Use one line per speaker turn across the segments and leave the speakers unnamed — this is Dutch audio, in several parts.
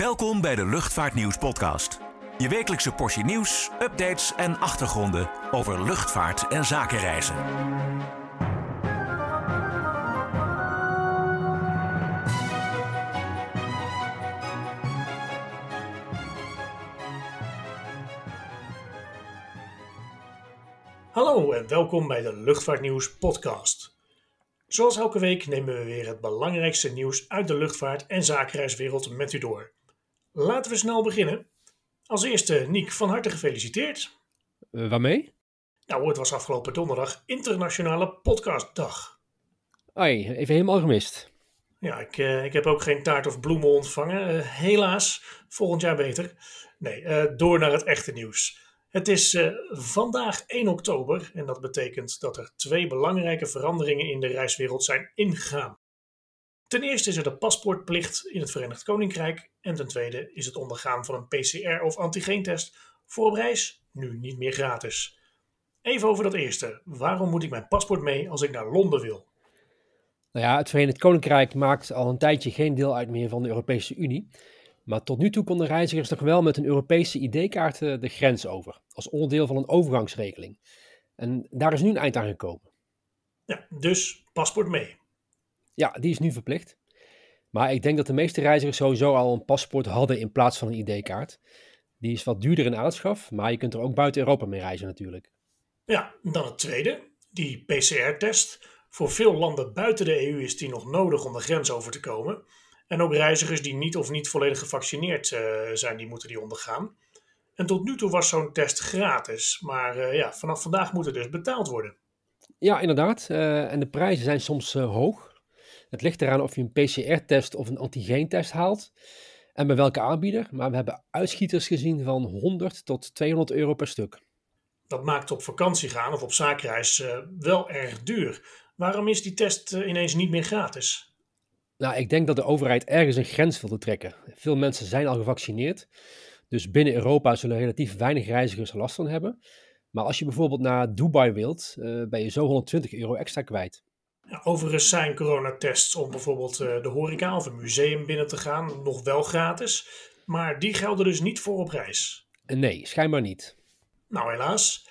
Welkom bij de Luchtvaartnieuws podcast. Je wekelijkse portie nieuws, updates en achtergronden over luchtvaart en zakenreizen.
Hallo en welkom bij de Luchtvaartnieuws podcast. Zoals elke week nemen we weer het belangrijkste nieuws uit de luchtvaart en zakenreiswereld met u door. Laten we snel beginnen. Als eerste, Niek, van harte gefeliciteerd.
Uh, waarmee?
Nou, het was afgelopen donderdag Internationale Podcastdag.
Ai, even helemaal gemist.
Ja, ik, uh, ik heb ook geen taart of bloemen ontvangen. Uh, helaas, volgend jaar beter. Nee, door naar het echte nieuws. Het is vandaag 1 oktober en dat betekent dat er twee belangrijke veranderingen in de reiswereld zijn ingegaan. Ten eerste is er de paspoortplicht in het Verenigd Koninkrijk en ten tweede is het ondergaan van een PCR- of antigeentest voor op reis nu niet meer gratis. Even over dat eerste. Waarom moet ik mijn paspoort mee als ik naar Londen wil?
Nou ja, het Verenigd Koninkrijk maakt al een tijdje geen deel uit meer van de Europese Unie. Maar tot nu toe konden reizigers nog wel met een Europese ID-kaart de grens over, als onderdeel van een overgangsregeling. En daar is nu een eind aan gekomen.
Ja, dus paspoort mee.
Ja, die is nu verplicht. Maar ik denk dat de meeste reizigers sowieso al een paspoort hadden in plaats van een ID-kaart. Die is wat duurder in aanschaf, maar je kunt er ook buiten Europa mee reizen natuurlijk.
Ja, dan het tweede, die PCR-test. Voor veel landen buiten de EU is die nog nodig om de grens over te komen. En ook reizigers die niet of niet volledig gevaccineerd uh, zijn, die moeten die ondergaan. En tot nu toe was zo'n test gratis, maar uh, ja, vanaf vandaag moet het dus betaald worden.
Ja, inderdaad. Uh, en de prijzen zijn soms hoog. Het ligt eraan of je een PCR-test of een antigeentest haalt en bij welke aanbieder. Maar we hebben uitschieters gezien van 100 tot 200 euro per stuk.
Dat maakt op vakantie gaan of op zaakreis uh, wel erg duur. Waarom is die test uh, ineens niet meer gratis?
Nou, ik denk dat de overheid ergens een grens wilde trekken. Veel mensen zijn al gevaccineerd, dus binnen Europa zullen relatief weinig reizigers er last van hebben. Maar als je bijvoorbeeld naar Dubai wilt, uh, ben je zo 120 euro extra kwijt.
Overigens zijn coronatests om bijvoorbeeld uh, de horeca of een museum binnen te gaan nog wel gratis. Maar die gelden dus niet voor op reis.
Nee, schijnbaar niet.
Nou, helaas.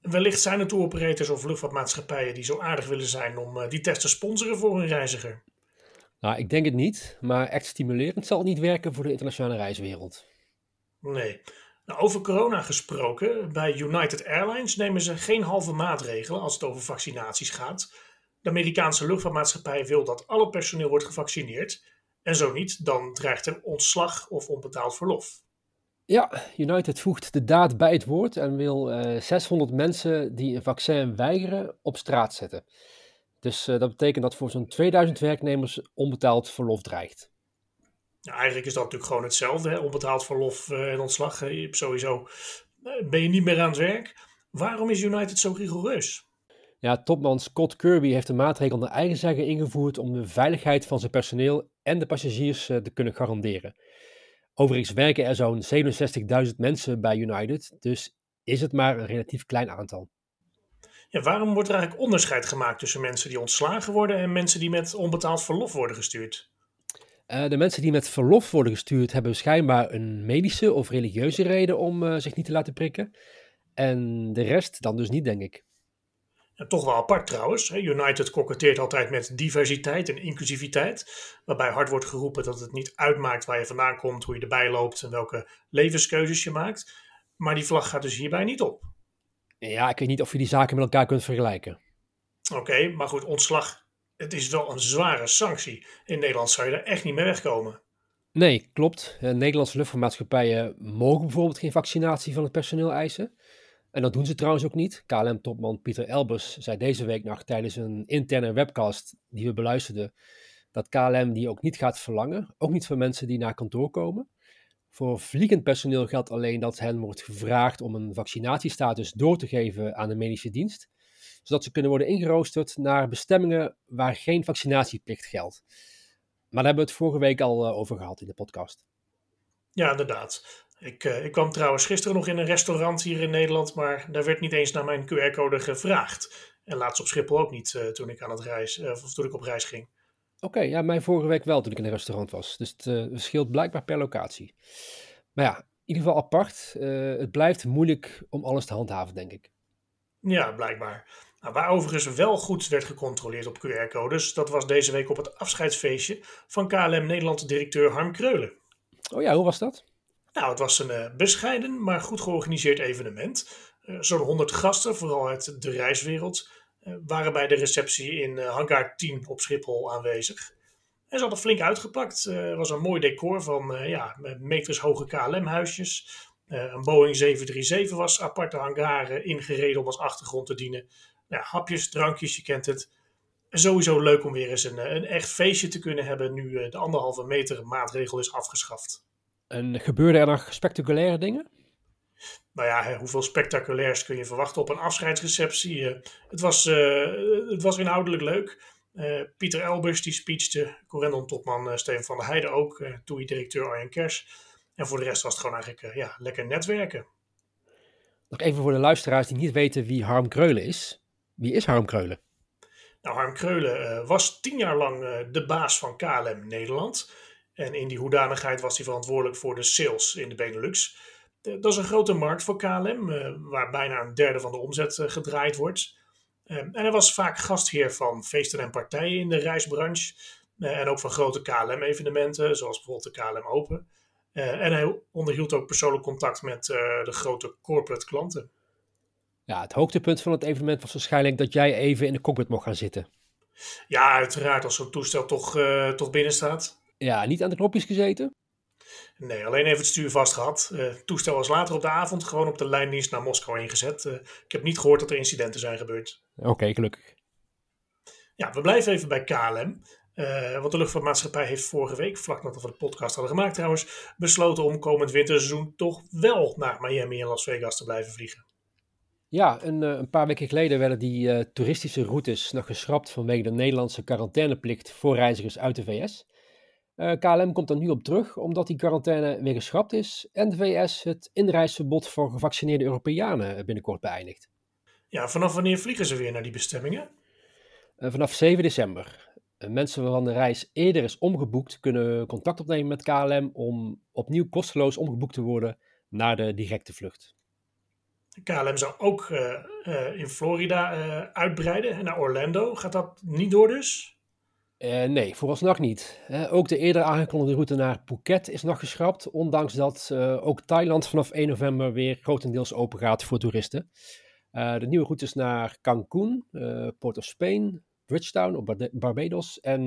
Wellicht zijn er tour-operators of luchtvaartmaatschappijen die zo aardig willen zijn om uh, die test te sponsoren voor hun reiziger.
Nou, ik denk het niet, maar echt stimulerend zal het niet werken voor de internationale reiswereld.
Nee. Nou, over corona gesproken, bij United Airlines nemen ze geen halve maatregelen als het over vaccinaties gaat. De Amerikaanse luchtvaartmaatschappij wil dat alle personeel wordt gevaccineerd. En zo niet, dan dreigt er ontslag of onbetaald verlof.
Ja, United voegt de daad bij het woord en wil uh, 600 mensen die een vaccin weigeren op straat zetten. Dus uh, dat betekent dat voor zo'n 2000 werknemers onbetaald verlof dreigt.
Eigenlijk is dat natuurlijk gewoon hetzelfde, hè? onbetaald verlof uh, en ontslag. Sowieso ben je niet meer aan het werk. Waarom is United zo rigoureus?
Ja, topman Scott Kirby heeft de maatregel naar eigen zeggen ingevoerd om de veiligheid van zijn personeel en de passagiers te kunnen garanderen. Overigens werken er zo'n 67.000 mensen bij United, dus is het maar een relatief klein aantal.
Ja, waarom wordt er eigenlijk onderscheid gemaakt tussen mensen die ontslagen worden en mensen die met onbetaald verlof worden gestuurd?
Uh, de mensen die met verlof worden gestuurd hebben schijnbaar een medische of religieuze reden om uh, zich niet te laten prikken. En de rest dan dus niet, denk ik.
En toch wel apart trouwens. United koketteert altijd met diversiteit en inclusiviteit. Waarbij hard wordt geroepen dat het niet uitmaakt waar je vandaan komt, hoe je erbij loopt en welke levenskeuzes je maakt. Maar die vlag gaat dus hierbij niet op.
Ja, ik weet niet of je die zaken met elkaar kunt vergelijken.
Oké, okay, maar goed, ontslag. Het is wel een zware sanctie. In Nederland zou je er echt niet mee wegkomen.
Nee, klopt. Nederlandse luchtvaartmaatschappijen mogen bijvoorbeeld geen vaccinatie van het personeel eisen. En dat doen ze trouwens ook niet. KLM-topman Pieter Elbers zei deze week nog tijdens een interne webcast die we beluisterden, dat KLM die ook niet gaat verlangen, ook niet voor mensen die naar kantoor komen. Voor vliegend personeel geldt alleen dat hen wordt gevraagd om een vaccinatiestatus door te geven aan de medische dienst, zodat ze kunnen worden ingeroosterd naar bestemmingen waar geen vaccinatieplicht geldt. Maar daar hebben we het vorige week al over gehad in de podcast.
Ja, inderdaad. Ik, uh, ik kwam trouwens gisteren nog in een restaurant hier in Nederland, maar daar werd niet eens naar mijn QR-code gevraagd. En laatst op Schiphol ook niet uh, toen ik aan het reis, uh, of toen ik op reis ging.
Oké, ja, mij vorige week wel toen ik in een restaurant was. Dus het verschilt blijkbaar per locatie. Maar ja, in ieder geval apart. Het blijft moeilijk om alles te handhaven, denk ik.
Ja, blijkbaar. Nou, waar overigens wel goed werd gecontroleerd op QR-codes, dat was deze week op het afscheidsfeestje van KLM Nederland directeur Harm Kreulen.
Oh ja, hoe was dat?
Nou, het was een uh, bescheiden, maar goed georganiseerd evenement. Uh, Zo'n 100 gasten, vooral uit de reiswereld, uh, waren bij de receptie in hangar 10 op Schiphol aanwezig. En ze hadden flink uitgepakt. Er was een mooi decor van ja, metershoge KLM-huisjes. een Boeing 737 was aparte hangaren ingereden om als achtergrond te dienen ja, hapjes, drankjes, je kent het. Sowieso leuk om weer eens een, een echt feestje te kunnen hebben nu eh, de anderhalve meter maatregel is afgeschaft.
En gebeurden er nog spectaculaire dingen?
Nou ja, hoeveel spectaculairs kun je verwachten op een afscheidsreceptie? Eh, het, was, uh, het was inhoudelijk leuk. Uh, Pieter Elbers die speechte, Corendon-topman Steven van der Heijden ook, uh, TUI-directeur Arjen Kers. En voor de rest was het gewoon eigenlijk ja, lekker netwerken.
Nog even voor de luisteraars die niet weten wie Harm Kreulen is. Wie is Harm Kreulen?
Nou, Harm Kreulen was tien jaar lang de baas van KLM Nederland. En in die hoedanigheid was hij verantwoordelijk voor de sales in de Benelux. De, dat is een grote markt voor KLM, uh, waar bijna een derde van de omzet gedraaid wordt. en hij was vaak gastheer van feesten en partijen in de reisbranche. en ook van grote KLM-evenementen, zoals bijvoorbeeld de KLM Open. en hij onderhield ook persoonlijk contact met de grote corporate klanten.
Ja, het hoogtepunt van het evenement was waarschijnlijk dat jij even in de cockpit mocht gaan zitten.
Ja, uiteraard, als zo'n toestel toch, uh, toch binnen staat.
Ja, niet aan de knopjes gezeten?
Nee, alleen even het stuur vast gehad. Uh, het toestel was later op de avond gewoon op de lijndienst naar Moskou ingezet. Uh, ik heb niet gehoord dat er incidenten zijn gebeurd.
Oké, okay, gelukkig.
Ja, we blijven even bij KLM. Uh, want de luchtvaartmaatschappij heeft vorige week, vlak nadat we de podcast hadden gemaakt trouwens, besloten om komend winterseizoen toch wel naar Miami en Las Vegas te blijven vliegen.
Ja, een, eh, een, paar weken geleden werden die toeristische routes nog geschrapt vanwege de Nederlandse quarantaineplicht voor reizigers uit de VS. Uh, eh, KLM komt er nu op terug omdat die quarantaine weer geschrapt is en de VS het inreisverbod voor gevaccineerde Europeanen binnenkort beëindigt.
Ja, vanaf wanneer vliegen ze weer naar die bestemmingen?
vanaf 7 december. mensen waarvan de reis eerder is omgeboekt kunnen contact opnemen met KLM om opnieuw kosteloos omgeboekt te worden naar de directe vlucht.
KLM zou ook in Florida uitbreiden naar Orlando. Gaat dat niet door dus?
Nee, vooralsnog niet. ook de eerder aangekondigde route naar Phuket is nog geschrapt, ondanks dat ook Thailand vanaf 1 november weer grotendeels open gaat voor toeristen. de nieuwe routes naar Cancun, Port of Spain, Bridgetown op Barbados en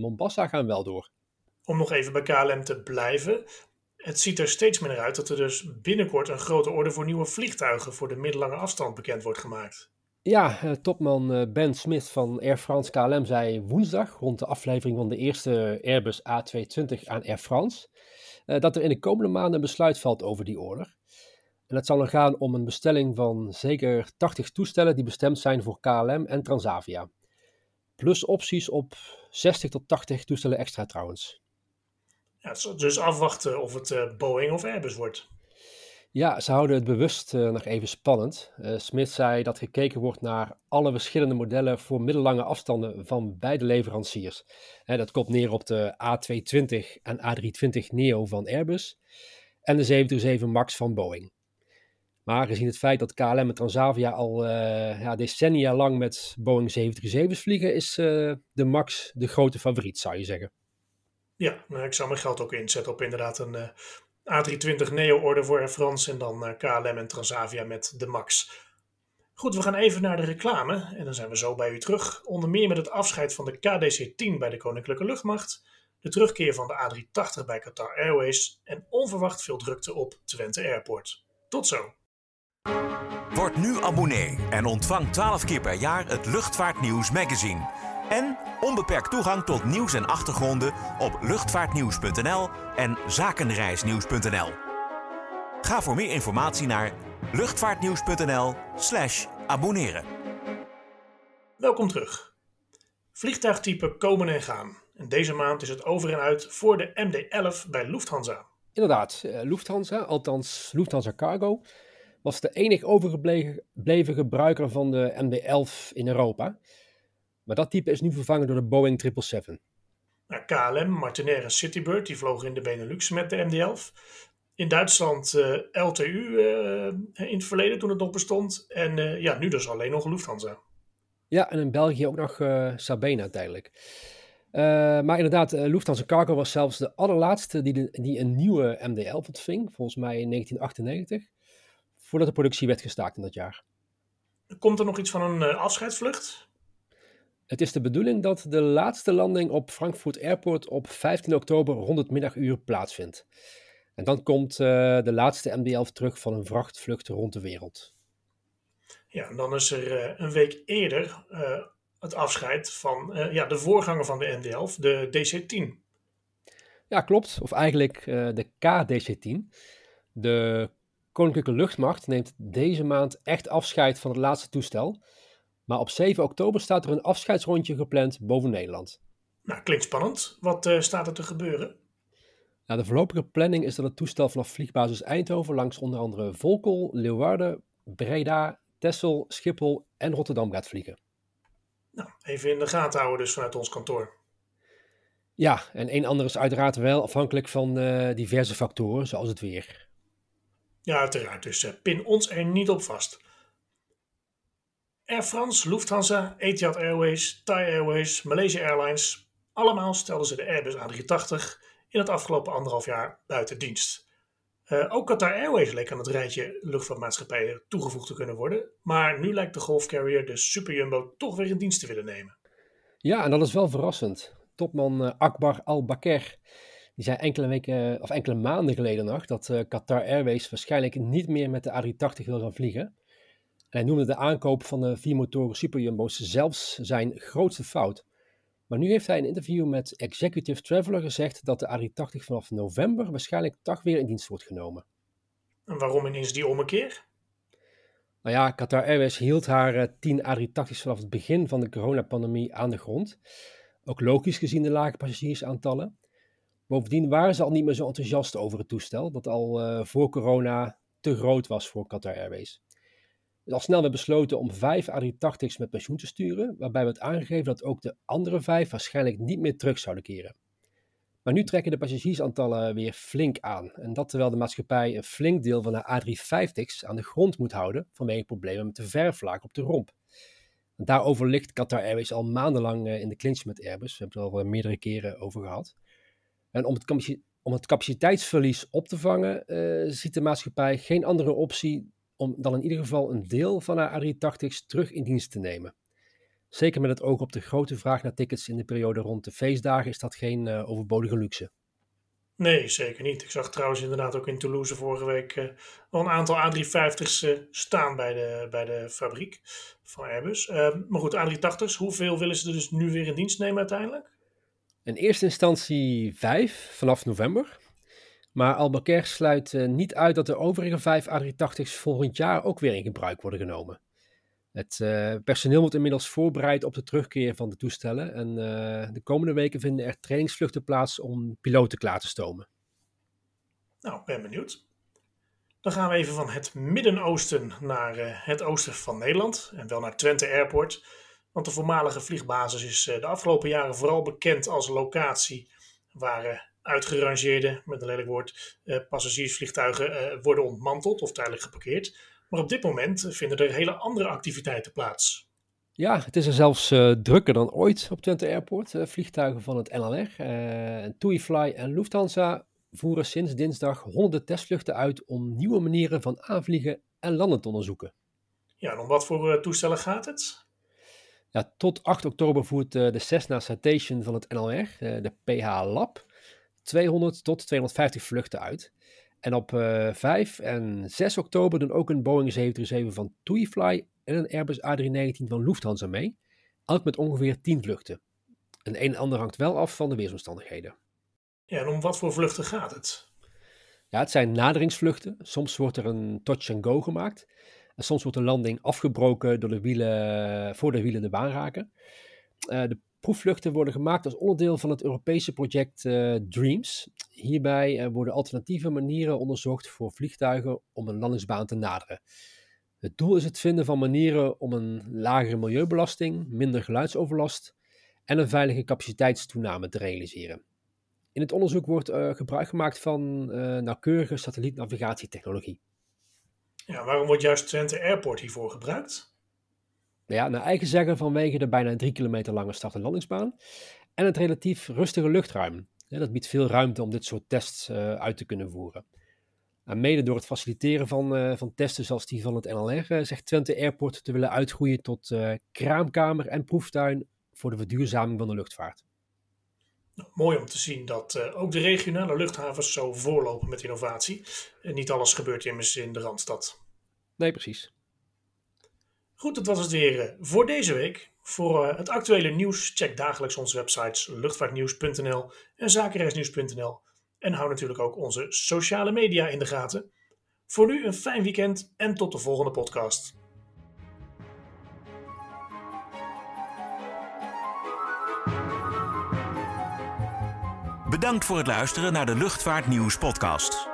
Mombasa gaan wel door.
Om nog even bij KLM te blijven, het ziet er steeds naar uit dat er dus binnenkort een grote orde voor nieuwe vliegtuigen voor de middellange afstand bekend wordt gemaakt.
Ja, eh, topman eh, Ben Smith van Air France KLM zei woensdag rond de aflevering van de eerste Airbus A220 aan Air France eh, dat er in de komende maanden een besluit valt over die order. En het zal gaan om een bestelling van zeker 80 toestellen die bestemd zijn voor KLM en Transavia. Plus opties op 60 tot 80 toestellen extra trouwens.
Ja, dus afwachten of het Boeing of Airbus wordt.
Ja, ze houden het bewust uh, nog even spannend. Uh, Smith zei dat gekeken wordt naar alle verschillende modellen voor middellange afstanden van beide leveranciers. dat komt neer op de A220 en A320 Neo van Airbus en de 737 MAX van Boeing. Maar gezien het feit dat KLM en Transavia al ja, decennia lang met Boeing 737's vliegen, is de MAX de grote favoriet, zou je zeggen.
Ja, nou, ik zou mijn geld ook inzetten op inderdaad een A320 Neo-order voor Air France en dan eh, KLM en Transavia met de MAX. Goed, we gaan even naar de reclame en dan zijn we zo bij u terug. Onder meer met het afscheid van de KDC-10 bij de Koninklijke Luchtmacht, de terugkeer van de A380 bij Qatar Airways en onverwacht veel drukte op Twente Airport. Tot zo!
Word nu abonnee en ontvang 12 keer per jaar het Luchtvaartnieuws magazine en onbeperkt toegang tot nieuws en achtergronden op luchtvaartnieuws.nl en zakenreisnieuws.nl. Ga voor meer informatie naar luchtvaartnieuws.nl/slash abonneren.
Welkom terug. Vliegtuigtypen komen en gaan. En deze maand is het over en uit voor de MD-11 bij Lufthansa.
Inderdaad, eh, Lufthansa, althans Lufthansa Cargo, was de enig overgebleven gebruiker van de MD-11 in Europa. Maar dat type is nu vervangen door de Boeing 777.
Nou, KLM, Martinair en Citybird die vlogen in de Benelux met de MD-11. In Duitsland LTU in het verleden toen het nog bestond. En ja, nu dus alleen nog Lufthansa.
Ja, en in België ook nog Sabena uiteindelijk. Uh, maar inderdaad, uh, Lufthansa Cargo was zelfs de allerlaatste die, de, die een nieuwe MD-11 ontving, volgens mij in 1998, voordat de productie werd gestaakt in dat jaar.
Komt er nog iets van een uh, afscheidsvlucht?
Het is de bedoeling dat de laatste landing op Frankfurt Airport op 15 oktober rond het middaguur plaatsvindt. En dan komt de laatste MD-11 terug van een vrachtvlucht rond de wereld.
Ja, en dan is er een week eerder het afscheid van ja, de voorganger van de ND11, de DC-10.
Ja, klopt. Of eigenlijk de KDC-10. De Koninklijke Luchtmacht neemt deze maand echt afscheid van het laatste toestel. Maar op 7 oktober staat er een afscheidsrondje gepland boven Nederland.
Nou, klinkt spannend. Wat uh, staat er te gebeuren?
Nou, de voorlopige planning is dat het toestel vanaf vliegbasis Eindhoven langs onder andere Volkel, Leeuwarden, Breda, Texel, Schiphol en Rotterdam gaat vliegen.
Nou, even in de gaten houden dus vanuit ons kantoor.
Ja, en een ander is uiteraard wel afhankelijk van uh, diverse factoren, zoals het weer.
Ja, uiteraard. Dus uh, pin ons er niet op vast. Air France, Lufthansa, Etihad Airways, Thai Airways, Malaysia Airlines, allemaal stelden ze de Airbus A380 in het afgelopen anderhalf jaar buiten dienst. Uh, ook Qatar Airways leek aan het rijtje luchtvaartmaatschappijen toegevoegd te kunnen worden. Maar nu lijkt de golfcarrier de Super Jumbo toch weer in dienst te willen nemen.
Ja, en dat is wel verrassend. Topman uh, Akbar Al-Bakr die zei enkele, weken, of enkele maanden geleden nog dat uh, Qatar Airways waarschijnlijk niet meer met de A380 wil gaan vliegen. Hij noemde de aankoop van de vier motoren Super Jumbo's zelfs zijn grootste fout. Maar nu heeft hij in een interview met Executive Traveler gezegd dat de A380 vanaf november waarschijnlijk toch weer in dienst wordt genomen.
En waarom ineens die ommekeer?
Nou ja, Qatar Airways hield haar 10 eh, A380's vanaf het begin van de coronapandemie aan de grond. Ook logisch gezien de lage passagiersaantallen. Bovendien waren ze al niet meer zo enthousiast over het toestel, dat al uh, voor corona te groot was voor Qatar Airways al snel werd besloten om vijf A380's met pensioen te sturen, waarbij werd aangegeven dat ook de andere vijf waarschijnlijk niet meer terug zouden keren. Maar nu trekken de passagiersaantallen weer flink aan. En dat terwijl de maatschappij een flink deel van de A350's aan de grond moet houden vanwege problemen met de verflaak op de romp. Daarover ligt Qatar Airways al maandenlang eh, in de clinch met Airbus. We hebben het er al meerdere keren over gehad. En om het, om het capaciteitsverlies op te vangen, uh, ziet de maatschappij geen andere optie om dan in ieder geval een deel van haar A380's terug in dienst te nemen. Zeker met het oog op de grote vraag naar tickets in de periode rond de feestdagen is dat geen uh, overbodige luxe.
Nee, zeker niet. Ik zag trouwens inderdaad ook in Toulouse vorige week uh, al een aantal A350's uh, staan bij de, bij de fabriek van Airbus. Ehm, maar goed, A380's, hoeveel willen ze er dus nu weer in dienst nemen uiteindelijk?
In eerste instantie vijf vanaf november. Maar Albuquerque sluit uh, niet uit dat de overige vijf A380's volgend jaar ook weer in gebruik worden genomen. Het uh, personeel wordt inmiddels voorbereid op de terugkeer van de toestellen en uh, de komende weken vinden er trainingsvluchten plaats om piloten klaar te stomen.
Nou, ben benieuwd. Dan gaan we even van het Midden-Oosten naar het oosten van Nederland en wel naar Twente Airport. Want de voormalige vliegbasis is de afgelopen jaren vooral bekend als locatie waar uitgerangeerde, met een lelijk woord, uh, passagiersvliegtuigen uh, worden ontmanteld of tijdelijk geparkeerd. Maar op dit moment vinden er hele andere activiteiten plaats.
Ja, het is er zelfs uh, drukker dan ooit op Twente Airport. vliegtuigen van het NLR, uh, TuiFly en Lufthansa voeren sinds dinsdag honderden testvluchten uit om nieuwe manieren van aanvliegen en landen te onderzoeken.
Ja, en om wat voor toestellen gaat het?
Ja, tot 8 oktober voert de Cessna Citation van het NLR, de PH Lab, 200 tot 250 vluchten uit. En op uh, eh, 5 en 6 oktober doen ook een Boeing 737 van TuiFly en een Airbus A319 van Lufthansa mee. Elk met ongeveer 10 vluchten. En een en ander hangt wel af van de weersomstandigheden.
Ja, en om wat voor vluchten gaat het?
Ja, het zijn naderingsvluchten. Soms wordt er een touch and go gemaakt. En soms wordt de landing afgebroken door de wielen, voor de wielen de baan raken. Uh, de Proefvluchten worden gemaakt als onderdeel van het Europese project uh, DREAMS. Hierbij uh, worden alternatieve manieren onderzocht voor vliegtuigen om een landingsbaan te naderen. Het doel is het vinden van manieren om een lagere milieubelasting, minder geluidsoverlast en een veilige capaciteitstoename te realiseren. In het onderzoek wordt uh, gebruik gemaakt van nauwkeurige satellietnavigatietechnologie.
Ja, waarom wordt juist Twente Airport hiervoor gebruikt?
Ja, naar eigen zeggen vanwege de bijna drie kilometer lange start- en landingsbaan en het relatief rustige luchtruim. Ja, dat biedt veel ruimte om dit soort tests uh, uit te kunnen voeren. En mede door het faciliteren van, uh, van testen zoals die van het NLR uh, zegt Twente Airport te willen uitgroeien tot kraamkamer en proeftuin voor de verduurzaming van de luchtvaart.
Nou, mooi om te zien dat uh, ook de regionale luchthavens zo voorlopen met innovatie. En niet alles gebeurt immers in de Randstad.
Nee, precies.
Goed, dat was het weer uh, voor deze week. Voor uh, het actuele nieuws check dagelijks onze websites luchtvaartnieuws.nl en zakenreisnieuws.nl. En hou natuurlijk ook onze sociale media in de gaten. Voor nu een fijn weekend en tot de volgende podcast.
Bedankt voor het luisteren naar de Luchtvaartnieuws podcast.